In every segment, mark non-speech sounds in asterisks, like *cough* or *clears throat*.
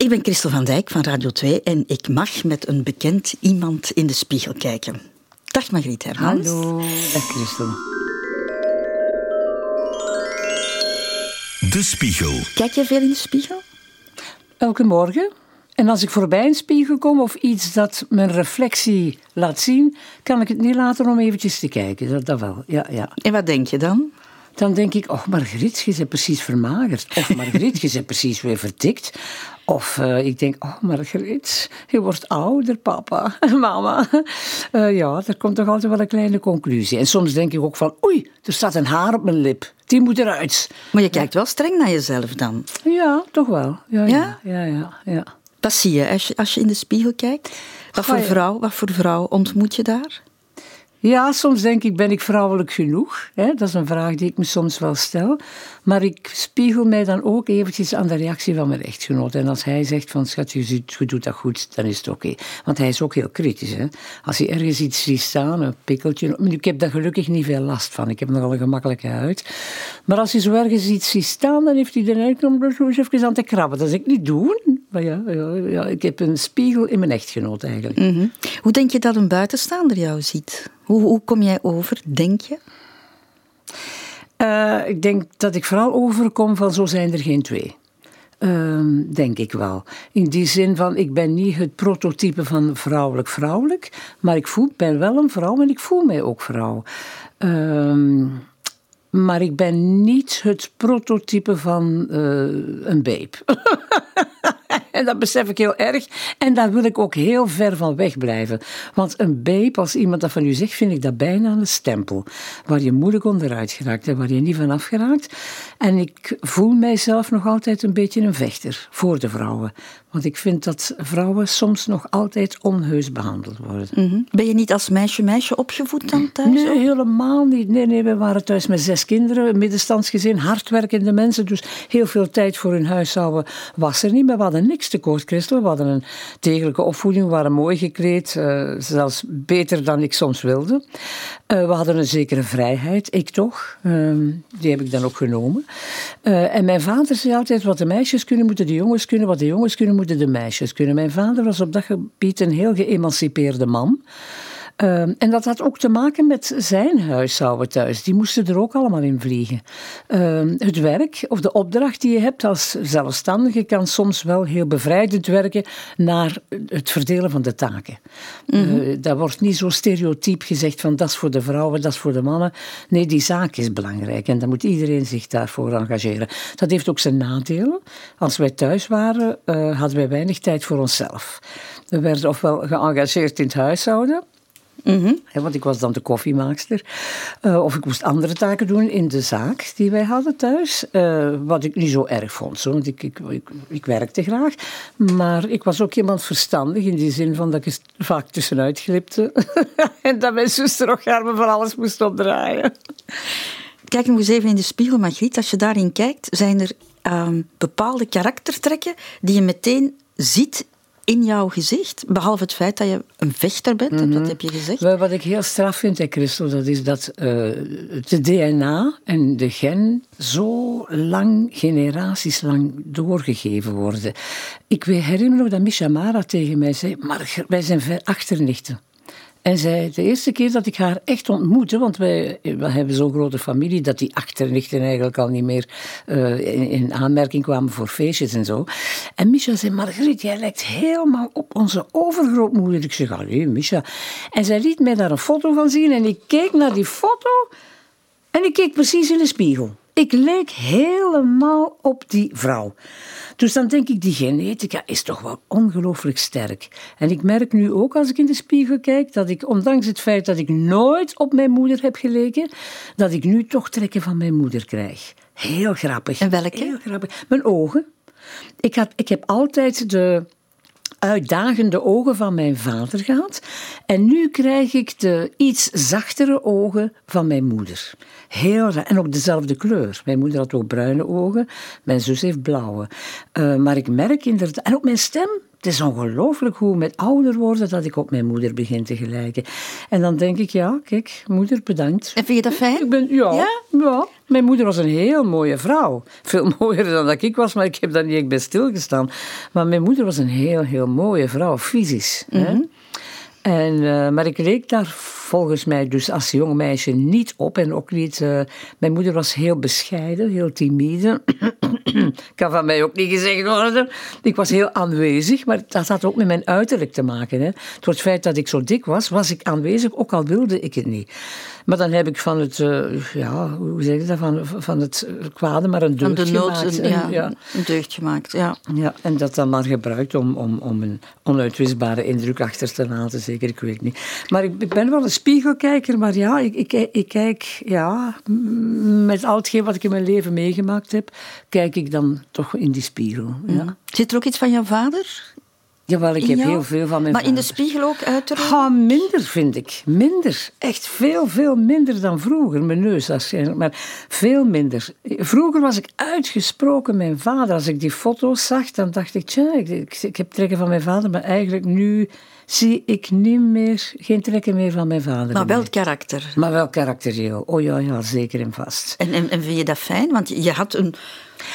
Ik ben Christel van Dijk van Radio 2 en ik mag met een bekend iemand in de spiegel kijken. Dag Margriet Hermans. Hallo. Dag Christel. De Spiegel. Kijk je veel in de spiegel? Elke morgen. En als ik voorbij een spiegel kom of iets dat mijn reflectie laat zien, kan ik het niet laten om eventjes te kijken. Dat, dat wel, ja, ja. En wat denk je dan? Dan denk ik, oh Margriet, je bent precies vermagerd. Of Margriet, je bent precies weer verdikt. Of uh, ik denk, oh Margriet, je wordt ouder, papa, *laughs* mama. Uh, ja, er komt toch altijd wel een kleine conclusie. En soms denk ik ook van, oei, er staat een haar op mijn lip. Die moet eruit. Maar je kijkt wel streng naar jezelf dan? Ja, toch wel. Ja? Ja? Ja, ja, ja. Dat zie je als je, als je in de spiegel kijkt. Wat voor, vrouw, wat voor vrouw ontmoet je daar? Ja, soms denk ik, ben ik vrouwelijk genoeg? Dat is een vraag die ik me soms wel stel. Maar ik spiegel mij dan ook eventjes aan de reactie van mijn echtgenoot. En als hij zegt van, schat, je, doet dat goed, dan is het oké. Want hij is ook heel kritisch. Hè? Als hij ergens iets ziet staan, een pikkeltje... Ik heb daar gelukkig niet veel last van. Ik heb nogal een gemakkelijke huid. Maar als hij zo ergens iets ziet staan, dan heeft hij de neiging om er zo eens aan te krabben. Dat is ik niet doen. Maar ja, ja, ja, ik heb een spiegel in mijn echtgenoot eigenlijk. Mhm. Hoe denk je dat een buitenstaander jou ziet? Hoe, hoe kom jij over, denk je? Uh, ik denk dat ik vooral overkom van zo zijn er geen twee. Uh, denk ik wel. In die zin van, ik ben niet het prototype van vrouwelijk-vrouwelijk, maar ik voel, ben wel een vrouw en ik voel mij ook vrouw. Uh, maar ik ben niet het prototype van uh, een babe. *laughs* en dat besef ik heel erg. En daar wil ik ook heel ver van weg blijven. Want een babe, als iemand dat van u zegt, vind ik dat bijna een stempel. Waar je moeilijk onderuit geraakt en waar je niet van geraakt. En ik voel mijzelf nog altijd een beetje een vechter voor de vrouwen. Want ik vind dat vrouwen soms nog altijd onheus behandeld worden. Mhm. Ben je niet als meisje-meisje opgevoed dan thuis? Nee, helemaal niet. Nee, nee, we waren thuis met zes kinderen, een middenstandsgezin, hardwerkende mensen. Dus heel veel tijd voor hun huishouden was er niet. Maar we hadden niks tekort, Christel. We hadden een degelijke opvoeding, we waren mooi gekleed. Uh, zelfs beter dan ik soms wilde. Uh, we hadden een zekere vrijheid, ik toch. Uh, die heb ik dan ook genomen. Uh, en mijn vader zei altijd, wat de meisjes kunnen, moeten de jongens kunnen. Wat de jongens kunnen, moeten de meisjes kunnen. Mijn vader was op dat gebied een heel geëmancipeerde man. Uh, en dat had ook te maken met zijn huishouden thuis. Die moesten er ook allemaal in vliegen. Uh, het werk of de opdracht die je hebt als zelfstandige kan soms wel heel bevrijdend werken naar het verdelen van de taken. Mm -hmm. dat wordt niet zo stereotyp gezegd van dat is voor de vrouwen, dat is voor de mannen. Nee, die zaak is belangrijk en dan moet iedereen zich daarvoor engageren. Dat heeft ook zijn nadelen. Als wij thuis waren, uh, hadden wij weinig tijd voor onszelf. We werden ofwel geëngageerd in het huishouden. Mm -hmm. want ik was dan de koffiemaakster. Uh, of ik moest andere taken doen in de zaak die wij hadden thuis. Uh, wat ik niet zo erg vond, zo, want ik, ik, ik, ik, werkte graag. Maar ik was ook iemand verstandig in die zin van dat ik vaak tussenuit glipte. *laughs* en dat mijn zuster ook me van alles moest opdraaien. Kijk nog eens even in de spiegel, Margriet. Als je daarin kijkt, zijn er um, bepaalde karaktertrekken die je meteen ziet in jouw gezicht, behalve het feit dat je een vechter bent, mm -hmm. dat heb je gezegd. Wat ik heel straf vind, hè, Christel, dat is dat uh, de DNA en de gen zo lang, generaties lang doorgegeven worden. Ik herinner me nog dat Misha Mara tegen mij zei, maar wij zijn achternichten. En zij, de eerste keer dat ik haar echt ontmoette, want wij, wij hebben zo'n grote familie dat die achternichten eigenlijk al niet meer in, in, aanmerking kwamen voor feestjes en zo. En Misha zei, Margriet, jij lijkt helemaal op onze overgrootmoeder. Ik zeg, allee, Misha. En zij liet mij daar een foto van zien en ik keek naar die foto en ik keek precies in de spiegel. Ik leek helemaal op die vrouw. Dus dan denk ik, die genetica is toch wel ongelooflijk sterk. En ik merk nu ook als ik in de spiegel kijk, dat ik, ondanks het feit dat ik nooit op mijn moeder heb geleken, dat ik nu toch trekken van mijn moeder krijg. Heel grappig. En welke? Heel grappig. Mijn ogen. Ik, had, ik heb altijd de uitdagende ogen van mijn vader gehad. En nu krijg ik de iets zachtere ogen van mijn moeder. Heel. En ook dezelfde kleur. Mijn moeder had ook bruine ogen, mijn zus heeft blauwe. Uh, maar ik merk inderdaad... En ook mijn stem het is ongelooflijk hoe met ouder worden dat ik op mijn moeder begin te gelijken. En dan denk ik, ja, kijk, moeder, bedankt. En vind je dat fijn? Ik ben, ja, Ja? ja? Mijn moeder was een heel mooie vrouw. Veel *laughs* mooier dan dat ik was, maar ik heb daar niet echt bij stilgestaan. Maar mijn moeder was een heel, heel mooie vrouw, fysisch. hè. En, eh, maar ik leek daar volgens mij dus als jong meisje niet op. En ook niet... eh, mijn moeder was heel bescheiden, heel timide. *clears throat* kan van mij ook niet gezegd worden. Ik was heel aanwezig, maar dat had ook met mijn uiterlijk te maken. Hè. Door het feit dat ik zo dik was, was ik aanwezig, ook al wilde ik het niet. Maar dan heb ik van het, eh, ja, hoe zeg je dat, van, van het kwade maar een deugd de nood gemaakt. een, En, ja, ja. een deugd gemaakt. Ja. Ja, en dat dan maar gebruikt om, om, om een onuitwisbare indruk achter te laten, zeker, ik weet niet. Maar ik, ik ben wel een spiegelkijker, maar ja, ik, ik, ik kijk, ja, met al hetgeen wat ik in mijn leven meegemaakt heb, kijk ik dan toch in die spiegel. Ja. Zit er ook iets van jouw vader? Jawel, ik heb heel veel van mijn Maar in de spiegel ook uiterlijk? Ga minder, vind ik. Minder. Echt veel, veel minder dan vroeger. Mijn neus waarschijnlijk, maar veel minder. Vroeger was ik uitgesproken mijn vader. Als ik die foto's zag, dan dacht ik, tja, ik, ik, ik heb trekken van mijn vader, maar eigenlijk nu zie ik niet meer, geen trekken meer van mijn vader. Maar wel meer. karakter. Maar wel karakterieel. Oh ja, ja, zeker en vast. En, en, en vind je dat fijn? Want je had een,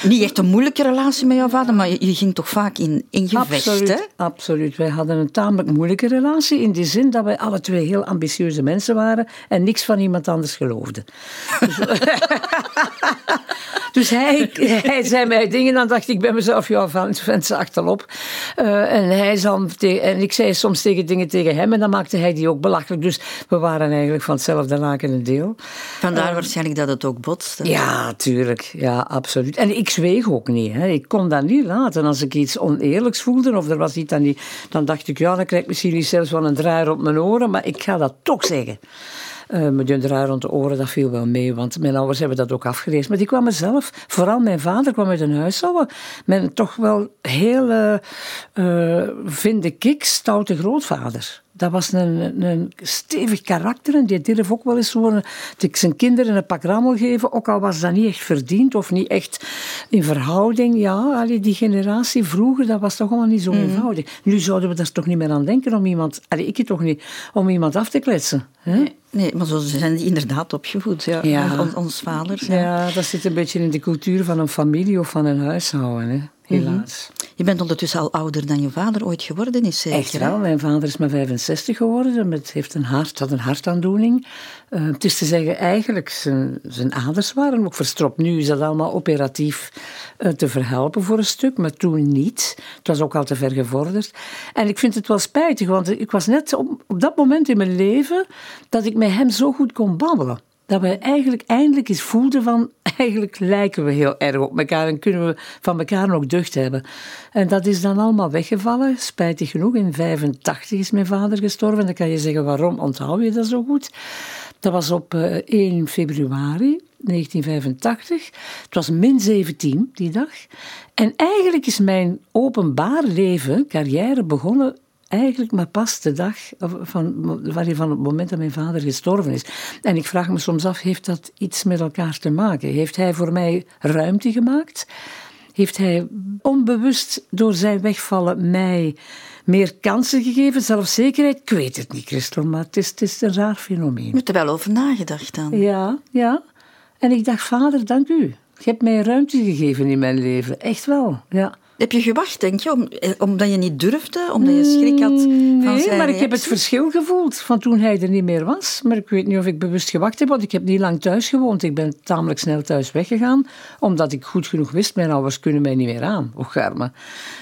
niet echt een moeilijke relatie met jouw vader, maar je, je ging toch vaak in, in gevecht, hè? Absoluut, absoluut. Wij hadden een tamelijk moeilijke relatie in die zin dat wij alle twee heel ambitieuze mensen waren en niks van iemand anders geloofden. Dus, *laughs* *laughs* dus hij, *laughs* hij zei mij dingen, dan dacht ik bij mezelf, ja, van mensen achterop. Eh, en, hij te- en ik zei soms tegen dingen tegen hem en dan maakte hij die ook belachelijk. Dus we waren eigenlijk van hetzelfde laken een deel. Vandaar waarschijnlijk dat het ook botste. Ja, tuurlijk. Ja, absoluut. En ik zweeg ook niet. Hè. Ik kon dat niet laten. Als ik iets oneerlijks voelde of er was iets dan niet, dan dacht ik, ja, dan krijg ik misschien niet zelfs wel een draai rond mijn oren, maar ik ga dat toch zeggen. Met een draai rond de oren, dat viel wel mee, want mijn ouders hebben dat ook afgelezen. Maar die kwamen zelf, vooral mijn vader kwam uit een huishouden met toch wel heel, eh, eh, vind ik, stoute grootvader. Dat was een, een stevig karakter en die durf ook wel eens gewoon dat zijn kinderen een pak rammel geven, ook al was dat niet echt verdiend of niet echt in verhouding. Ja, die generatie vroeger, dat was toch allemaal niet zo eenvoudig. Nu zouden we daar toch niet meer aan denken om iemand, allee, ik toch niet, om iemand af te kletsen. Hè? Nee, maar zo zijn die inderdaad opgevoed. Ja. Ja. On- ons vaders. Ja. Ja. dat zit een beetje in de cultuur van een familie of van een huishouden, hè? Helaas. Je bent ondertussen al ouder dan je vader ooit geworden is, zeker? Echt wel. Mijn vader is maar 65 geworden. Met, heeft een hart, had een hartaandoening. Eh, het is te zeggen, eigenlijk zijn, zijn aders waren ook verstropt. Nu is dat allemaal operatief eh, te verhelpen voor een stuk, maar toen niet. Het was ook al te ver gevorderd. En ik vind het wel spijtig, want ik was net op, op dat moment in mijn leven dat ik met hem zo goed kon babbelen. Dat we eigenlijk eindelijk eens voelden van, *laughs* eigenlijk lijken we heel erg op elkaar en kunnen we van elkaar nog deugd hebben. En dat is dan allemaal weggevallen, spijtig genoeg. In 85 is mijn vader gestorven. Dan kan je zeggen, waarom onthoud je dat zo goed? Dat was op eh, 1 februari 1985. Het was min 17 die dag. En eigenlijk is mijn openbaar leven, carrière begonnen eigenlijk maar pas de dag van, van het moment dat mijn vader gestorven is. En ik vraag me soms af, heeft dat iets met elkaar te maken? Heeft hij voor mij ruimte gemaakt? Heeft hij onbewust door zijn wegvallen mij meer kansen gegeven, zelfzekerheid? Ik weet het niet, Christel, maar het is, het is een raar fenomeen. Je hebt er wel over nagedacht dan. Ja, ja. En ik dacht, vader, dank u. Je hebt mij ruimte gegeven in mijn leven. Echt wel, ja. Heb je gewacht, denk je, om, eh, omdat je niet durfde, omdat je schrik had van Mm, Nee, zijn maar ik heb het verschil gevoeld van toen hij er niet meer was. Maar ik weet niet of ik bewust gewacht heb, want ik heb niet lang thuis gewoond. Ik ben tamelijk snel thuis weggegaan, omdat ik goed genoeg wist, mijn ouders kunnen mij niet meer aan. Och, arme.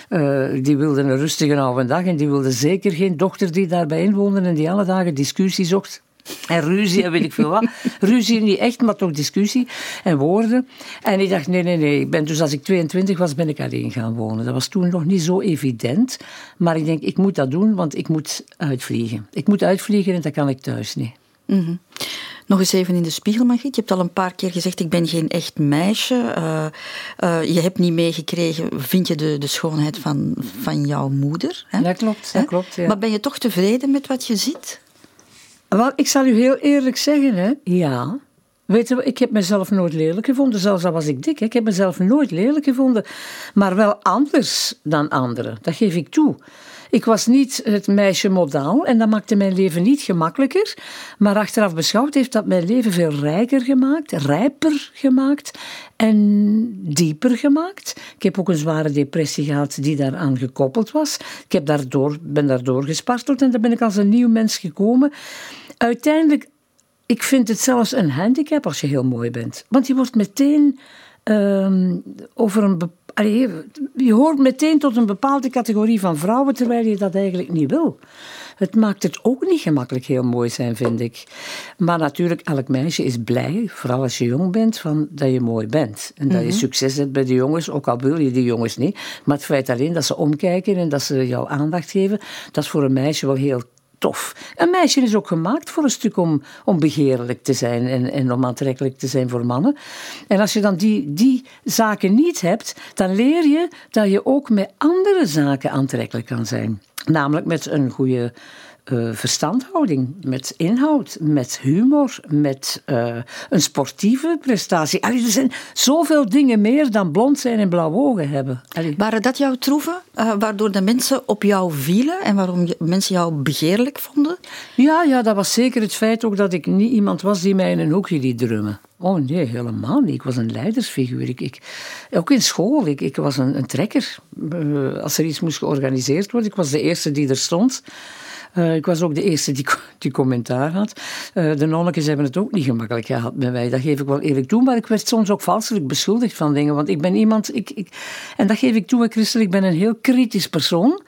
Eh, die wilden een rustige oude dag en die wilden zeker geen dochter die daarbij inwoonde en die alle dagen discussie zocht. En ruzie en weet ik veel wat. *laughs* Ruzie niet echt, maar toch discussie en woorden. En ik dacht, nee, nee, nee. Ik ben, dus als ik 22 was, ben ik alleen gaan wonen. Dat was toen nog niet zo evident. Maar ik denk, ik moet dat doen, want ik moet uitvliegen. Ik moet uitvliegen en dat kan ik thuis niet. Mhm. Nog eens even in de spiegel, Margriet. Je hebt al een paar keer gezegd, ik ben geen echt meisje. Eh, eh, je hebt niet meegekregen, vind je, de, de schoonheid van, van jouw moeder. Hè? Dat klopt, dat Hè? klopt, ja. Maar ben je toch tevreden met wat je ziet? Wel, ik zal u heel eerlijk zeggen, hè. ja. Weet je, ik heb mezelf nooit lelijk gevonden, zelfs al was ik dik. Ik heb mezelf nooit lelijk gevonden, maar wel anders dan anderen. Dat geef ik toe. Ik was niet het meisje modaal en dat maakte mijn leven niet gemakkelijker. Maar achteraf beschouwd heeft dat mijn leven veel rijker gemaakt, rijper gemaakt en dieper gemaakt. Ik heb ook een zware depressie gehad die daaraan gekoppeld was. Ik heb daardoor, ben daardoor gesparteld en dan ben ik als een nieuw mens gekomen. Uiteindelijk, ik vind het zelfs een handicap als je heel mooi bent. Want je wordt meteen ehm, over een bepaalde je hoort meteen tot een bepaalde categorie van vrouwen, terwijl je dat eigenlijk niet wil. Het maakt het ook niet gemakkelijk heel mooi zijn, vind ik. Maar natuurlijk, elk meisje is blij, vooral als je jong bent, van dat je mooi bent. En dat je mhm. succes hebt bij de jongens, ook al wil je die jongens niet. Maar het feit alleen dat ze omkijken en dat ze jou aandacht geven, dat is voor een meisje wel heel Een meisje is ook gemaakt voor een stuk om, om begeerlijk te zijn en, en om aantrekkelijk te zijn voor mannen. En als je dan die, die zaken niet hebt, dan leer je dat je ook met andere zaken aantrekkelijk kan zijn. Namelijk met een goede uh, verstandhouding, met inhoud, met humor, met uh, een sportieve prestatie. Allee, er zijn zoveel dingen meer dan blond zijn en blauwe ogen hebben. Allee. Waren dat jouw troeven, uh, waardoor de mensen op jou vielen en waarom mensen jou begeerlijk vonden? Ja, ja, dat was zeker het feit ook dat ik niet iemand was die mij in een hoekje liet drummen. Oh nee, helemaal niet. Ik was een leidersfiguur. Ik, ik ook in school, ik, ik was een, een trekker. als er iets moest georganiseerd worden, ik was de eerste die er stond. Uh, ik was ook de eerste die, die commentaar had. Uh, de nonnetjes hebben het ook niet gemakkelijk gehad met mij. Dat geef ik wel eerlijk toe. Maar ik werd soms ook valselijk beschuldigd van dingen. Want ik ben iemand... Ik, ik, en dat geef ik toe, Christel. Ik ben een heel kritisch persoon.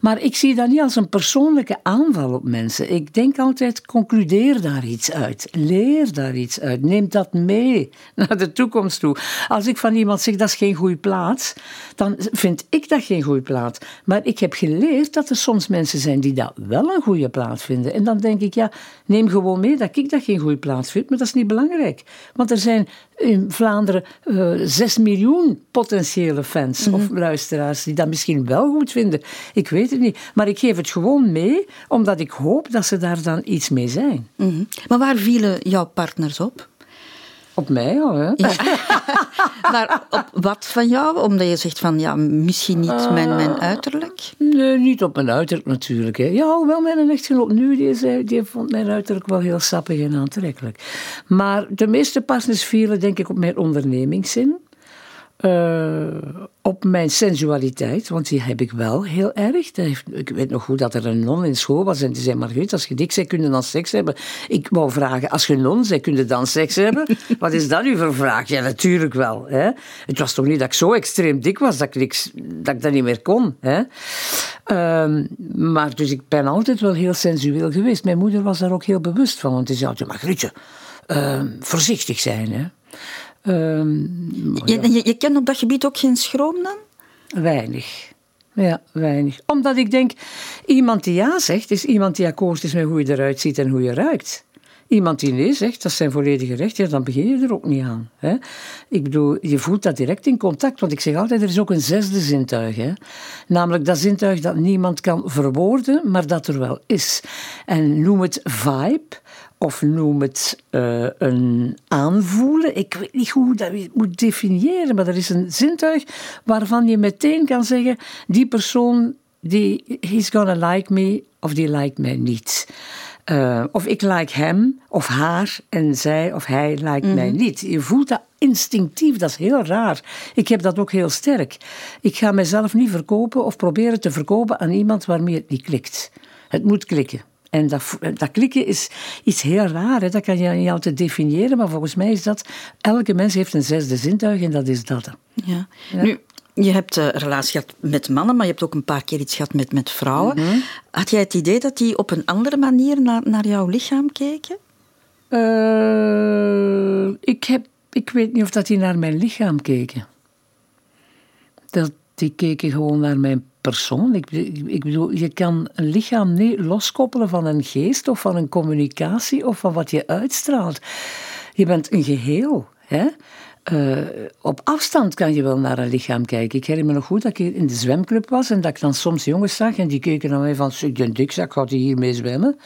Maar ik zie dat niet als een persoonlijke aanval op mensen. Ik denk altijd, concludeer daar iets uit. Leer daar iets uit. Neem dat mee *laughs* naar de toekomst toe. Als ik van iemand zeg, dat is geen goede plaats, dan vind ik dat geen goede plaats. Maar ik heb geleerd dat er soms mensen zijn die dat wel een goede plaats vinden. En dan denk ik, ja, neem gewoon mee dat ik dat geen goede plaats vind, maar dat is niet belangrijk. Want er zijn in Vlaanderen uh, eh, 6 miljoen potentiële fans of mhm. luisteraars die dat misschien wel goed vinden. Ik weet het niet. Maar ik geef het gewoon mee, omdat ik hoop dat ze daar dan iets mee zijn. Mhm. Maar waar vielen jouw partners op? Op mij al, hè? *laughs* maar op wat van jou? Omdat je zegt van, ja, misschien niet mijn, mijn ah. uiterlijk? Nee, niet op mijn uiterlijk natuurlijk. Hè. Ja, hoewel mijn echtgenoot nu, die, zei, die vond mijn uiterlijk wel heel sappig en aantrekkelijk. Maar de meeste partners vielen denk ik op mijn ondernemingszin. Uh, op mijn sensualiteit, want die heb ik wel heel erg. ik weet nog goed dat er een non in school was en die zei, Margriet, als je dik bent, kun je dan seks hebben? Ik wou vragen, als je non bent, kun je dan seks hebben? *laughs* Wat is dat nu voor vraag? Ja, natuurlijk wel. Hè? Het was toch niet dat ik zo extreem dik was dat ik, dat, ik dat niet meer kon. Hè? Um, maar dus ik ben altijd wel heel sensueel geweest. Mijn moeder was daar ook heel bewust van, want die zei altijd, Margrietje, uh, voorzichtig zijn, hè. Um, je, je, je kent op dat gebied ook geen schroom dan? Weinig. Ja, weinig. Omdat ik denk, iemand die ja zegt, is iemand die akkoord is met hoe je eruit ziet en hoe je ruikt. Iemand die nee zegt, dat is zijn volledige recht, ja, dan begin je er ook niet aan. Hè? Ik bedoel, je voelt dat direct in contact, want ik zeg altijd, er is ook een zesde zintuig. Hè? Namelijk dat zintuig dat niemand kan verwoorden, maar dat er wel is. En noem het vibe, of noem het uh, een aanvoelen. Ik weet niet hoe dat je moet definiëren, maar er is een zintuig waarvan je meteen kan zeggen: die persoon, die, he's gonna like me of die like mij niet. Uh, of ik like hem of haar en zij of hij like mij mhm. niet. Je voelt dat instinctief, dat is heel raar. Ik heb dat ook heel sterk. Ik ga mezelf niet verkopen of proberen te verkopen aan iemand waarmee het niet klikt. Het moet klikken. En dat, dat klikken is iets heel raar. Hè? Dat kan je niet altijd definiëren, maar volgens mij is dat... Elke mens heeft een zesde zintuig en dat is dat. Ja. Nu, je hebt een relatie gehad met mannen, maar je hebt ook een paar keer iets gehad met, met vrouwen. Mhm. Had jij het idee dat die op een andere manier naar, naar jouw lichaam keken? Uh, ik, heb, ik weet niet of dat die naar mijn lichaam keken. Dat die keken gewoon naar mijn persoon. Ik, ik, bedoel, je kan een lichaam niet loskoppelen van een geest of van een communicatie of van wat je uitstraalt. Je bent een geheel. Hè? Uh, op afstand kan je wel naar een lichaam kijken. Ik herinner me nog goed dat ik in de zwemclub was en dat ik dan soms jongens zag en die keken naar mij van, ik ben dik, ik ga hier mee zwemmen.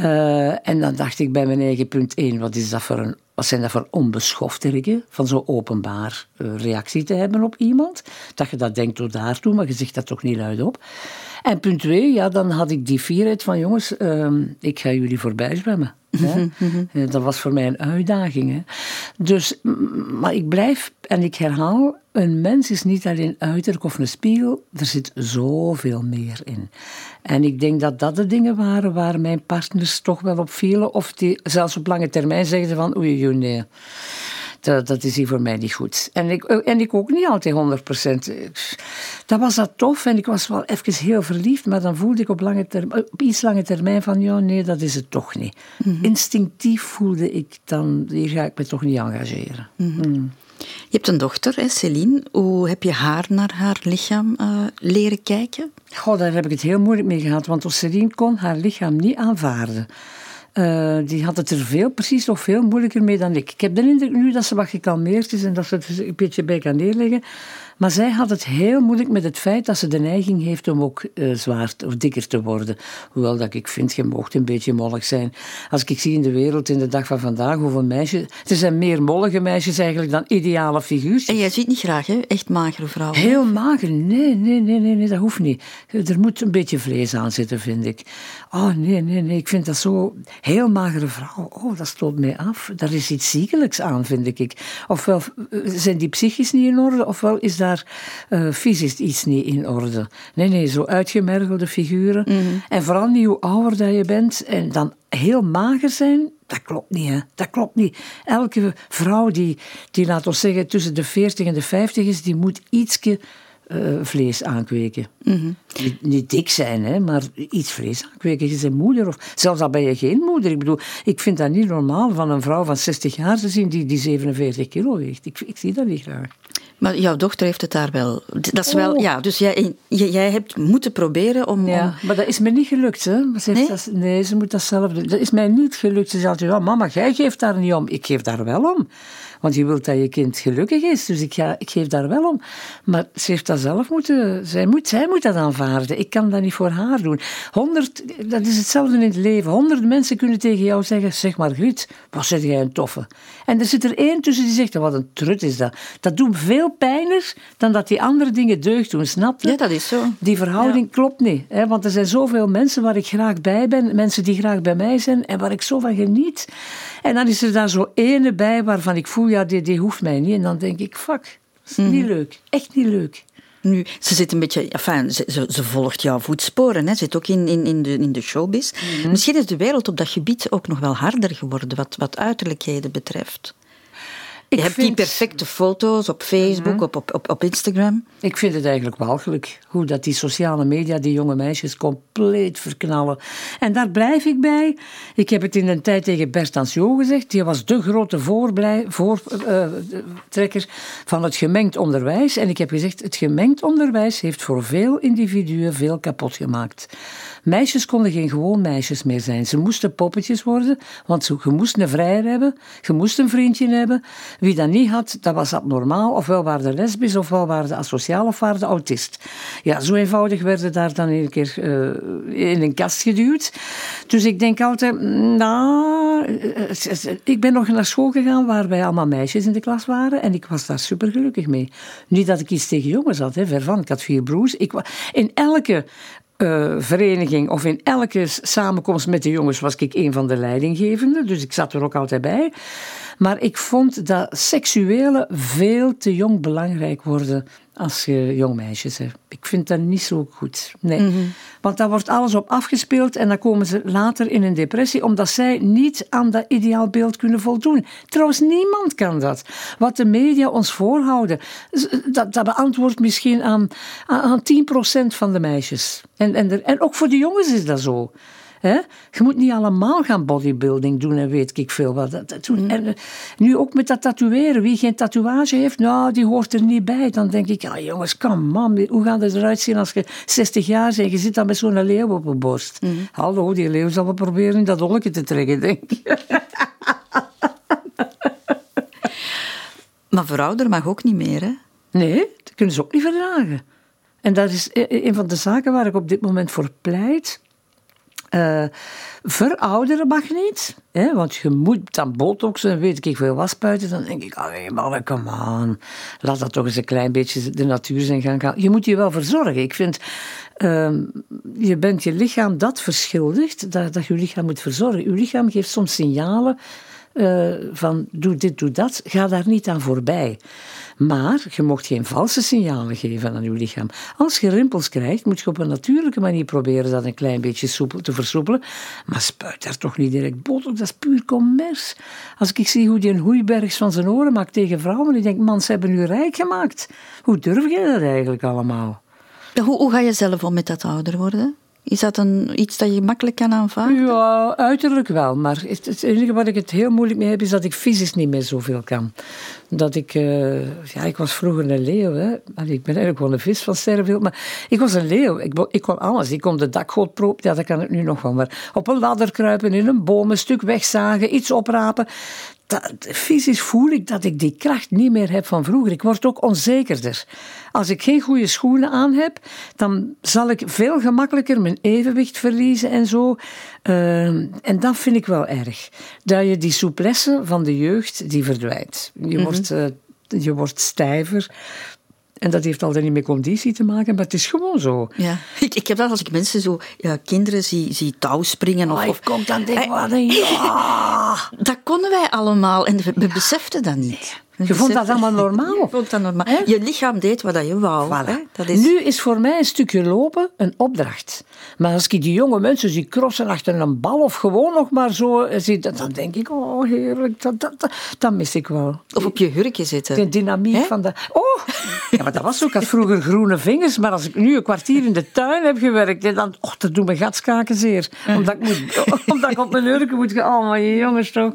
Uh, en dan dacht ik bij mijn eigen punt 1, wat, is dat voor een, wat zijn dat voor onbeschofterigen van zo openbaar uh, reactie te hebben op iemand? Dat je dat denkt tot daartoe, maar je zegt dat toch niet luid op. En punt 2, ja, dan had ik die fierheid van jongens, uh, ik ga jullie voorbij zwemmen. Hè? Eh, dat was voor mij een uitdaging. Hè? Dus, maar ik blijf en ik herhaal, een mens is niet alleen uiterlijk of een spiegel, er zit zoveel meer in. En ik denk dat dat de dingen waren waar mijn partners toch wel op vielen, of die zelfs op lange termijn zegden van oei, oei, nee dat, dat is hier voor mij niet goed. En ik, en ik ook niet altijd 100 procent. Dat was dat tof en ik was wel even heel verliefd, maar dan voelde ik op, lange termijn, op iets lange termijn van, ja, nee, dat is het toch niet. Mhm. Instinctief voelde ik dan, hier ga ik me toch niet engageren. Mhm. Mm. Je hebt een dochter, hè, Céline. Hoe heb je haar naar haar lichaam uh, leren kijken? Goh, daar heb ik het heel moeilijk mee gehad, want Céline kon haar lichaam niet aanvaarden. Uh, die had het er veel, precies nog veel moeilijker mee dan ik. Ik heb de indruk nu dat ze wat gekalmeerd is en dat ze het een beetje bij kan neerleggen. Maar zij had het heel moeilijk met het feit dat ze de neiging heeft om ook uh, zwaar of dikker te worden. Hoewel dat ik vind, je mocht een beetje mollig zijn. Als ik zie in de wereld in de dag van vandaag hoeveel meisjes... Er zijn meer mollige meisjes eigenlijk dan ideale figuurs. En jij ziet niet graag, hè? Echt magere vrouwen. Heel mager? Nee, nee, nee, nee, nee, dat hoeft niet. Er moet een beetje vlees aan zitten, vind ik. Oh, nee, nee, nee. Ik vind dat zo... Heel magere vrouw. Oh, dat stoot mij af. Daar is iets ziekelijks aan, vind ik. Ofwel eh, zijn die psychisch niet in orde, ofwel is daar uh, fysisch iets niet in orde. Nee, nee, zo uitgemergelde figuren. Mhm. En vooral niet hoe ouder dat je bent en dan heel mager zijn, dat klopt niet, hè. Dat klopt niet. Elke vrouw die, die, laat ons zeggen, tussen de 40 en de 50 is, die moet ietsje uh, vlees aankweken. Mm niet, niet, dik zijn, hè, maar iets vlees aankweken. Je bent moeder, of zelfs al ben je geen moeder. Ik bedoel, ik vind dat niet normaal van een vrouw van 60 jaar te zien die, die 47 kilo weegt. Ik, ik zie dat niet graag. Maar jouw dochter heeft het daar wel. Dat is wel, ja, dus jij, jij hebt moeten proberen om. Ja, maar dat is me niet gelukt, hè? Ze nee? Dat, nee, ze moet dat zelf doen. Dat is mij niet gelukt. Ze zei: ja, mama, jij geeft daar niet om. Ik geef daar wel om. Want je wilt dat je kind gelukkig is, dus ik, ga, ik geef daar wel om. Maar ze heeft dat zelf moeten... Zij moet, zij moet dat aanvaarden. Ik kan dat niet voor haar doen. Honderd, dat is hetzelfde in het leven. Honderd mensen kunnen tegen jou zeggen, zeg maar Griet, wat zeg jij een toffe. En er zit er één tussen die zegt, wat een trut is dat. Dat doet veel pijner dan dat die andere dingen deugd doen, snap je? Ja, dat is zo. Die verhouding klopt niet. Hè? Want er zijn zoveel mensen waar ik graag bij ben, mensen die graag bij mij zijn en waar ik zo van geniet. En dan is er daar zo ene bij waarvan ik voel, ja, die, hoeft mij niet. En dan denk ik, fuck, is niet mhm. leuk. Echt niet leuk. Nu, ze zit een beetje, enfin, ze, ze, volgt jouw voetsporen. Hè. Ze zit ook in, in, in, de, in de showbiz. Mhm. Misschien is de wereld op dat gebied ook nog wel harder geworden, wat, wat uiterlijkheden betreft. Je hebt die perfecte foto's op Facebook, mhm. op, op, op, op Instagram. Ik vind het eigenlijk walgelijk hoe dat die sociale media die jonge meisjes compleet verknallen. En daar blijf ik bij. Ik heb het in een tijd tegen Bert Anciot gezegd. Die was de grote voortrekker van het gemengd onderwijs. En ik heb gezegd, het gemengd onderwijs heeft voor veel individuen veel kapot gemaakt. Meisjes konden geen gewoon meisjes meer zijn. Ze moesten poppetjes worden, want je moest een vrijer hebben, je moest een vriendje hebben. Wie dat niet had, dat was abnormaal. Ofwel waren de lesbisch, ofwel waren de asociaal, of waren de autist. Ja, zo eenvoudig werden daar dan een keer uh, in een kast geduwd. Dus ik denk altijd, nou, ik ben nog naar school gegaan waar wij allemaal meisjes in de klas waren en ik was daar super gelukkig mee. Niet dat ik iets tegen jongens had, hè, ver van. Ik had vier broers. Ik, in elke uh, vereniging of in elke samenkomst met de jongens was ik een van de leidinggevenden. Dus ik zat er ook altijd bij. Maar ik vond dat seksuele veel te jong belangrijk worden als je jong meisjes hebt. Ik vind dat niet zo goed. Nee. Mhm. Want daar wordt alles op afgespeeld en dan komen ze later in een depressie omdat zij niet aan dat ideaalbeeld kunnen voldoen. Trouwens, niemand kan dat. Wat de media ons voorhouden, dat, dat beantwoordt misschien aan, aan 10% van de meisjes. En, en, en ook voor de jongens is dat zo. Hè? Je moet niet allemaal gaan bodybuilding doen en weet ik veel wat. Dat, doen. Mm. En eh, nu ook met dat tatoeëren. Wie geen tatoeage heeft, nou, die hoort er niet bij. Dan denk ik, ja jongens, kom man, hoe gaat het eruit zien als je 60 jaar bent en je zit dan met zo'n leeuw op je borst. Mm. Hallo, die leeuw zal wel proberen dat olletje te trekken, denk ik. *laughs* maar verouderen mag ook niet meer, hè? Nee, dat kunnen ze ook niet verdragen. En dat is e-, e-, een van de zaken waar ik op dit moment voor pleit Uh, verouderen mag niet, hè, want je moet dan botoxen en weet ik veel wat spuiten. Dan denk ik, allee man, come on. Laat dat toch eens een klein beetje de natuur zijn gaan. Je moet je wel verzorgen. Ik vind, uh, je bent je lichaam dat verschuldigd, dat, dat je je lichaam moet verzorgen. Je lichaam geeft soms signalen uh, van doe dit, doe dat. Ga daar niet aan voorbij. Maar je mocht geen valse signalen geven aan je lichaam. Als je rimpels krijgt, moet je op een natuurlijke manier proberen dat een klein beetje soepel te versoepelen. Maar spuit daar toch niet direct botox, dat is puur commerce. Als ik zie hoe die een hoeibergs van zijn oren maakt tegen vrouwen, ik denk, man, ze hebben nu rijk gemaakt. Hoe durf je dat eigenlijk allemaal? Hoe, hoe ga je zelf om met dat ouder worden? Is dat een, iets dat je makkelijk kan aanvaarden? Ja, uiterlijk wel. Maar het, enige wat ik het heel moeilijk mee heb, is dat ik fysisch niet meer zoveel kan. Dat ik... Uh, ja, ik was vroeger een leeuw. Hè. Ik ben eigenlijk wel een vis van sterrenbeeld. Maar ik was een leeuw. Ik, ik kon alles. Ik kon de dakgoot propen. Ja, dat kan ik nu nog wel. Maar op een ladder kruipen, in een boom, een stuk wegzagen, iets oprapen dat, fysisch voel ik dat ik die kracht niet meer heb van vroeger. Ik word ook onzekerder. Als ik geen goede schoenen aan heb, dan zal ik veel gemakkelijker mijn evenwicht verliezen en zo. Ehm, en dat vind ik wel erg. Dat je die souplesse van de jeugd, die verdwijnt. Je, mhm. wordt, uh, je wordt stijver. En dat heeft altijd niet met conditie te maken, maar het is gewoon zo. Ja. *laughs* Ik, ik heb dat als ik mensen zo, ja, kinderen zie, zie touw springen. Of, oh, of komt dan denk ik, *laughs* ja. Dat konden wij allemaal en we, we beseften dat niet. Je vond dat allemaal normaal? Je vond dat normaal. Je lichaam deed wat je wou. Dat is... Nu is voor mij een stukje lopen een opdracht. Maar als ik die jonge mensen zie crossen achter een bal of gewoon nog maar zo zie, dan denk ik, oh heerlijk, dat, dat, dat, mis ik wel. Of op je hurkje zitten. De dynamiek van de... Oh, ja, maar dat was ook. Ik had vroeger groene vingers, maar als ik nu een kwartier in de tuin heb gewerkt, dan, oh, dat doet mijn gatskaken zeer. Omdat ik, moet, *laughs* omdat ik op mijn hurken moet gaan. Oh, maar je jongens toch.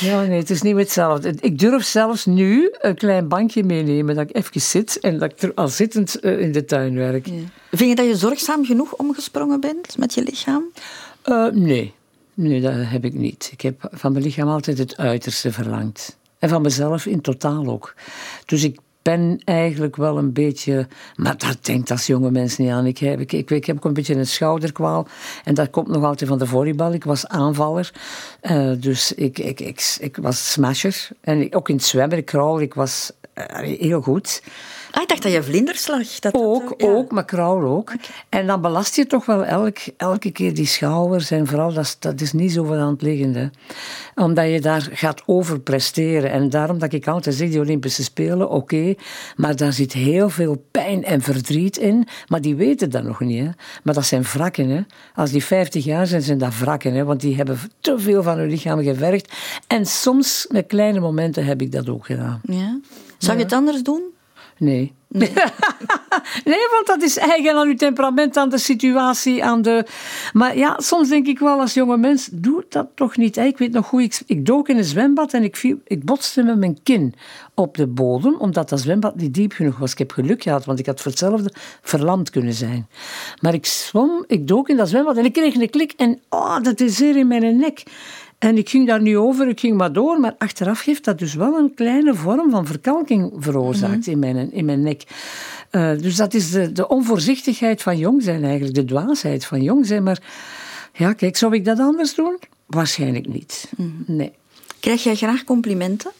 Ja, nee, het is niet hetzelfde. Ik durf zelfs nu een klein bankje meenemen, dat ik even zit en dat ik er al zittend eh, in de tuin werk. Vind je dat je zorgzaam genoeg omgesprongen bent met je lichaam? Uh, nee. nee, dat heb ik niet. Ik heb van mijn lichaam altijd het uiterste verlangd. En van mezelf in totaal ook. Dus ik ben eigenlijk wel een beetje. Maar dat denkt als jonge mensen niet aan. Ik heb, ik, ik, ik heb ook een beetje een schouderkwaal. En dat komt nog altijd van de volleybal. Ik was aanvaller. Uh, dus ik, ik, ik, ik, was smasher. En ook in het zwemmen, ik crawl, ik was uh, heel goed. Ah, ik dacht dat je vlinders lag. Dat ook, ook, maar crawl ook. En dan belast je toch wel elk, elke keer die schouders. En vooral, dat, dat is niet zo van aan het liggen. Omdat je daar gaat overpresteren. En daarom dat ik altijd zeg, die Olympische Spelen, oké. maar daar zit heel veel pijn en verdriet in. Maar die weten dat nog niet. Hè. Maar dat zijn wrakken. Hè. Als die 50 jaar zijn, zijn dat wrakken. Hè. Want die hebben te veel van hun lichaam gewerkt. En soms, met kleine momenten, heb ik dat ook gedaan. Ja. Zou je het anders doen? Nee. *laughs* Nee. want dat is eigen aan uw temperament, aan de situatie, aan de... Maar ja, soms denk ik wel als jonge mens, doe dat toch niet. Ik weet nog goed, ik, ik dook in een zwembad en ik, viel, ik botste met mijn kin op de bodem, omdat dat zwembad niet diep genoeg was. Ik heb geluk gehad, want ik had voor hetzelfde verlamd kunnen zijn. Maar ik zwom, ik dook in dat zwembad en ik kreeg een klik en oh, dat is zeer in mijn nek. En ik ging daar nu over, ik ging maar door, maar achteraf heeft dat dus wel een kleine vorm van verkalking veroorzaakt mhm. in, mijn, in mijn nek. Uh, dus dat is de, de onvoorzichtigheid van jong zijn eigenlijk, de dwaasheid van jong zijn. Maar ja, kijk, zou ik dat anders doen? Waarschijnlijk niet. Mhm. Nee. Krijg jij graag complimenten?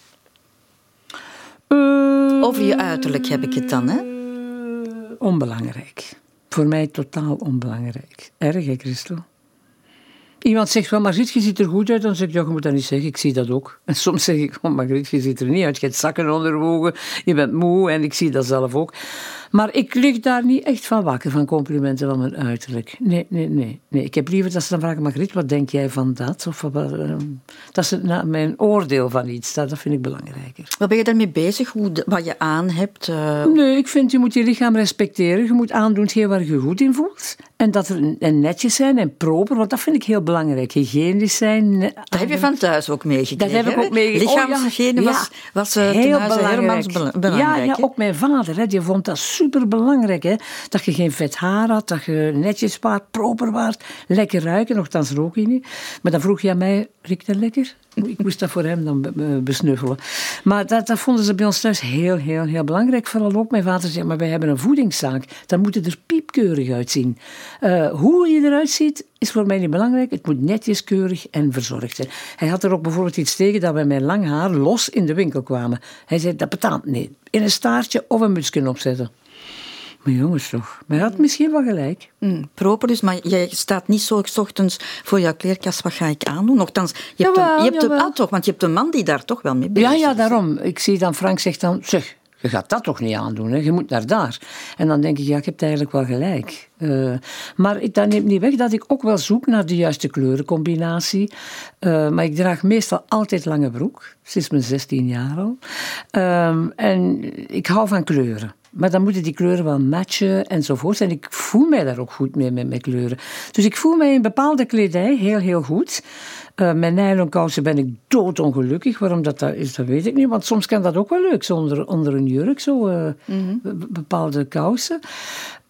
Uh, Over je uiterlijk heb ik het dan, hè? Onbelangrijk. Voor mij totaal onbelangrijk. Erg, hè, Christel? Iemand zegt van, Margriet, je ziet er goed uit. Dan zeg ik, ja, je moet dat niet zeggen, ik zie dat ook. *laughs* En soms zeg ik, oh Margriet, je ziet er niet uit. Je hebt zakken onder ogen, je bent moe en ik zie dat zelf ook. Maar ik lig daar niet echt van wakker, van complimenten van mijn uiterlijk. Nee, nee, nee. nee. Ik heb liever dat ze dan vragen, Margriet, wat denk jij van dat? Of ehm, dat is mijn oordeel van iets, dat, dat vind ik belangrijker. Wat ben je daarmee bezig, hoe, wat je aan hebt? Uh... Nee, ik vind, je moet je lichaam respecteren. Je moet aandoen waar je goed in voelt. En dat er en netjes zijn en proper, want dat vind ik heel belangrijk. Hygiënisch zijn. Dat heb je van thuis ook meegekregen. Dat heb ik ook meegekregen. Lichaamshygiëne oh, ja. was, was uh, heel belangrijk. belangrijk. Ja, ja, ook mijn vader, hè, die vond dat super belangrijk. Hè, dat je geen vet haar had, dat je netjes waart, proper waart, lekker ruiken. Nogthans rook je niet. Maar dan vroeg aan mij, riekt dat lekker? Ik moest dat voor hem dan besnuffelen. Maar dat, dat vonden ze bij ons thuis heel, heel, heel belangrijk. Vooral ook mijn vader zei, maar wij hebben een voedingszaak. Dan moet het er piepkeurig uitzien. Uh, hoe je eruit ziet, is voor mij niet belangrijk. Het moet netjes, keurig en verzorgd zijn. Hij had er ook bijvoorbeeld iets tegen dat wij met lang haar los in de winkel kwamen. Hij zei, dat betaalt niet. In een staartje of een mutsje opzetten. Maar jongens toch, maar hij had misschien wel gelijk. Mm, proper dus, maar jij staat niet zo ochtends voor jouw kleerkast, wat ga ik aandoen? Nochtans, je hebt, een, je hebt een, ah, toch, want je hebt een man die daar toch wel mee bezig is. Ja, ja, daarom. Ik zie dan, Frank zegt dan, zeg, je gaat dat toch niet aandoen, hè? je moet naar daar. En dan denk ik, ja, ik heb eigenlijk wel gelijk. Uh, maar dat neemt niet weg dat ik ook wel zoek naar de juiste kleurencombinatie. Uh, maar ik draag meestal altijd lange broek, sinds mijn 16 jaar al. Uh, en ik hou van kleuren. Maar dan moeten die kleuren wel matchen enzovoort. En ik voel mij daar ook goed mee met mijn kleuren. Dus ik voel mij in bepaalde kledij heel, heel goed. Uh, met nylonkousen ben ik doodongelukkig. Waarom dat, dat is, dat weet ik niet. Want soms kan dat ook wel leuk, zo onder, onder een jurk, zo uh, bepaalde kousen.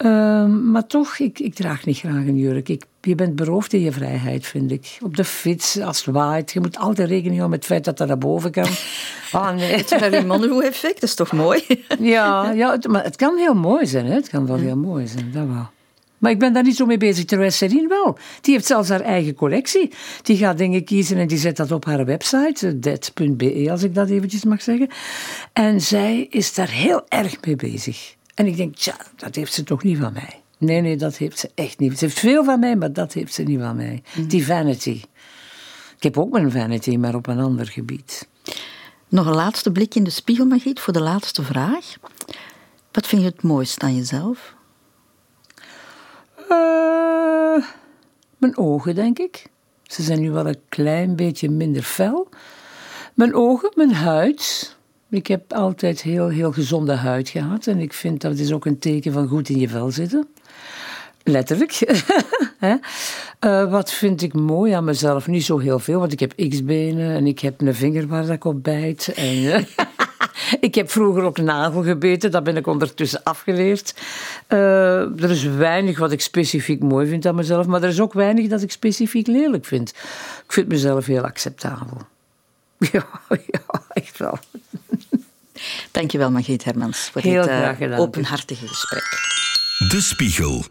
Uh, maar toch, ik, ik draag niet graag een jurk. Ik, je bent beroofd in je vrijheid, vind ik. Op de fiets, als het waait. Je moet altijd rekening houden met het feit dat dat naar boven kan. *laughs* Ah, nee. Het Marilyn dat is toch mooi? ja, ja het, maar het kan heel mooi zijn. Hè? Het kan wel heel mooi zijn, dat wel. Maar ik ben daar niet zo mee bezig. Terwijl Serine wel. Die heeft zelfs haar eigen collectie. Die gaat dingen kiezen en die zet dat op haar website. dead.be, als ik dat eventjes mag zeggen. En zij is daar heel erg mee bezig. En ik denk, tja, dat heeft ze toch niet van mij. Nee, nee, dat heeft ze echt niet. Ze heeft veel van mij, maar dat heeft ze niet van mij. Mhm. Die vanity. Ik heb ook mijn vanity, maar op een ander gebied. Nog een laatste blik in de spiegel, Margriet, voor de laatste vraag. Wat vind je het mooist aan jezelf? Uh, mijn ogen, denk ik. Ze zijn nu wel een klein beetje minder fel. Mijn ogen, mijn huid. Ik heb altijd heel, heel gezonde huid gehad. En ik vind dat is ook een teken van goed in je vel zitten. Letterlijk. *laughs* uh, wat vind ik mooi aan mezelf? Niet zo heel veel, want ik heb x-benen en ik heb een vinger waar ik op bijt. En, *laughs* *laughs* ik heb vroeger ook nagel gebeten, dat ben ik ondertussen afgeleerd. Uh, er is weinig wat ik specifiek mooi vind aan mezelf, maar er is ook weinig dat ik specifiek lelijk vind. Ik vind mezelf heel acceptabel. *laughs* Ja, ja echt wel. Dankjewel, Margriet Hermans, voor heel dit uh, openhartige gesprek. De Spiegel.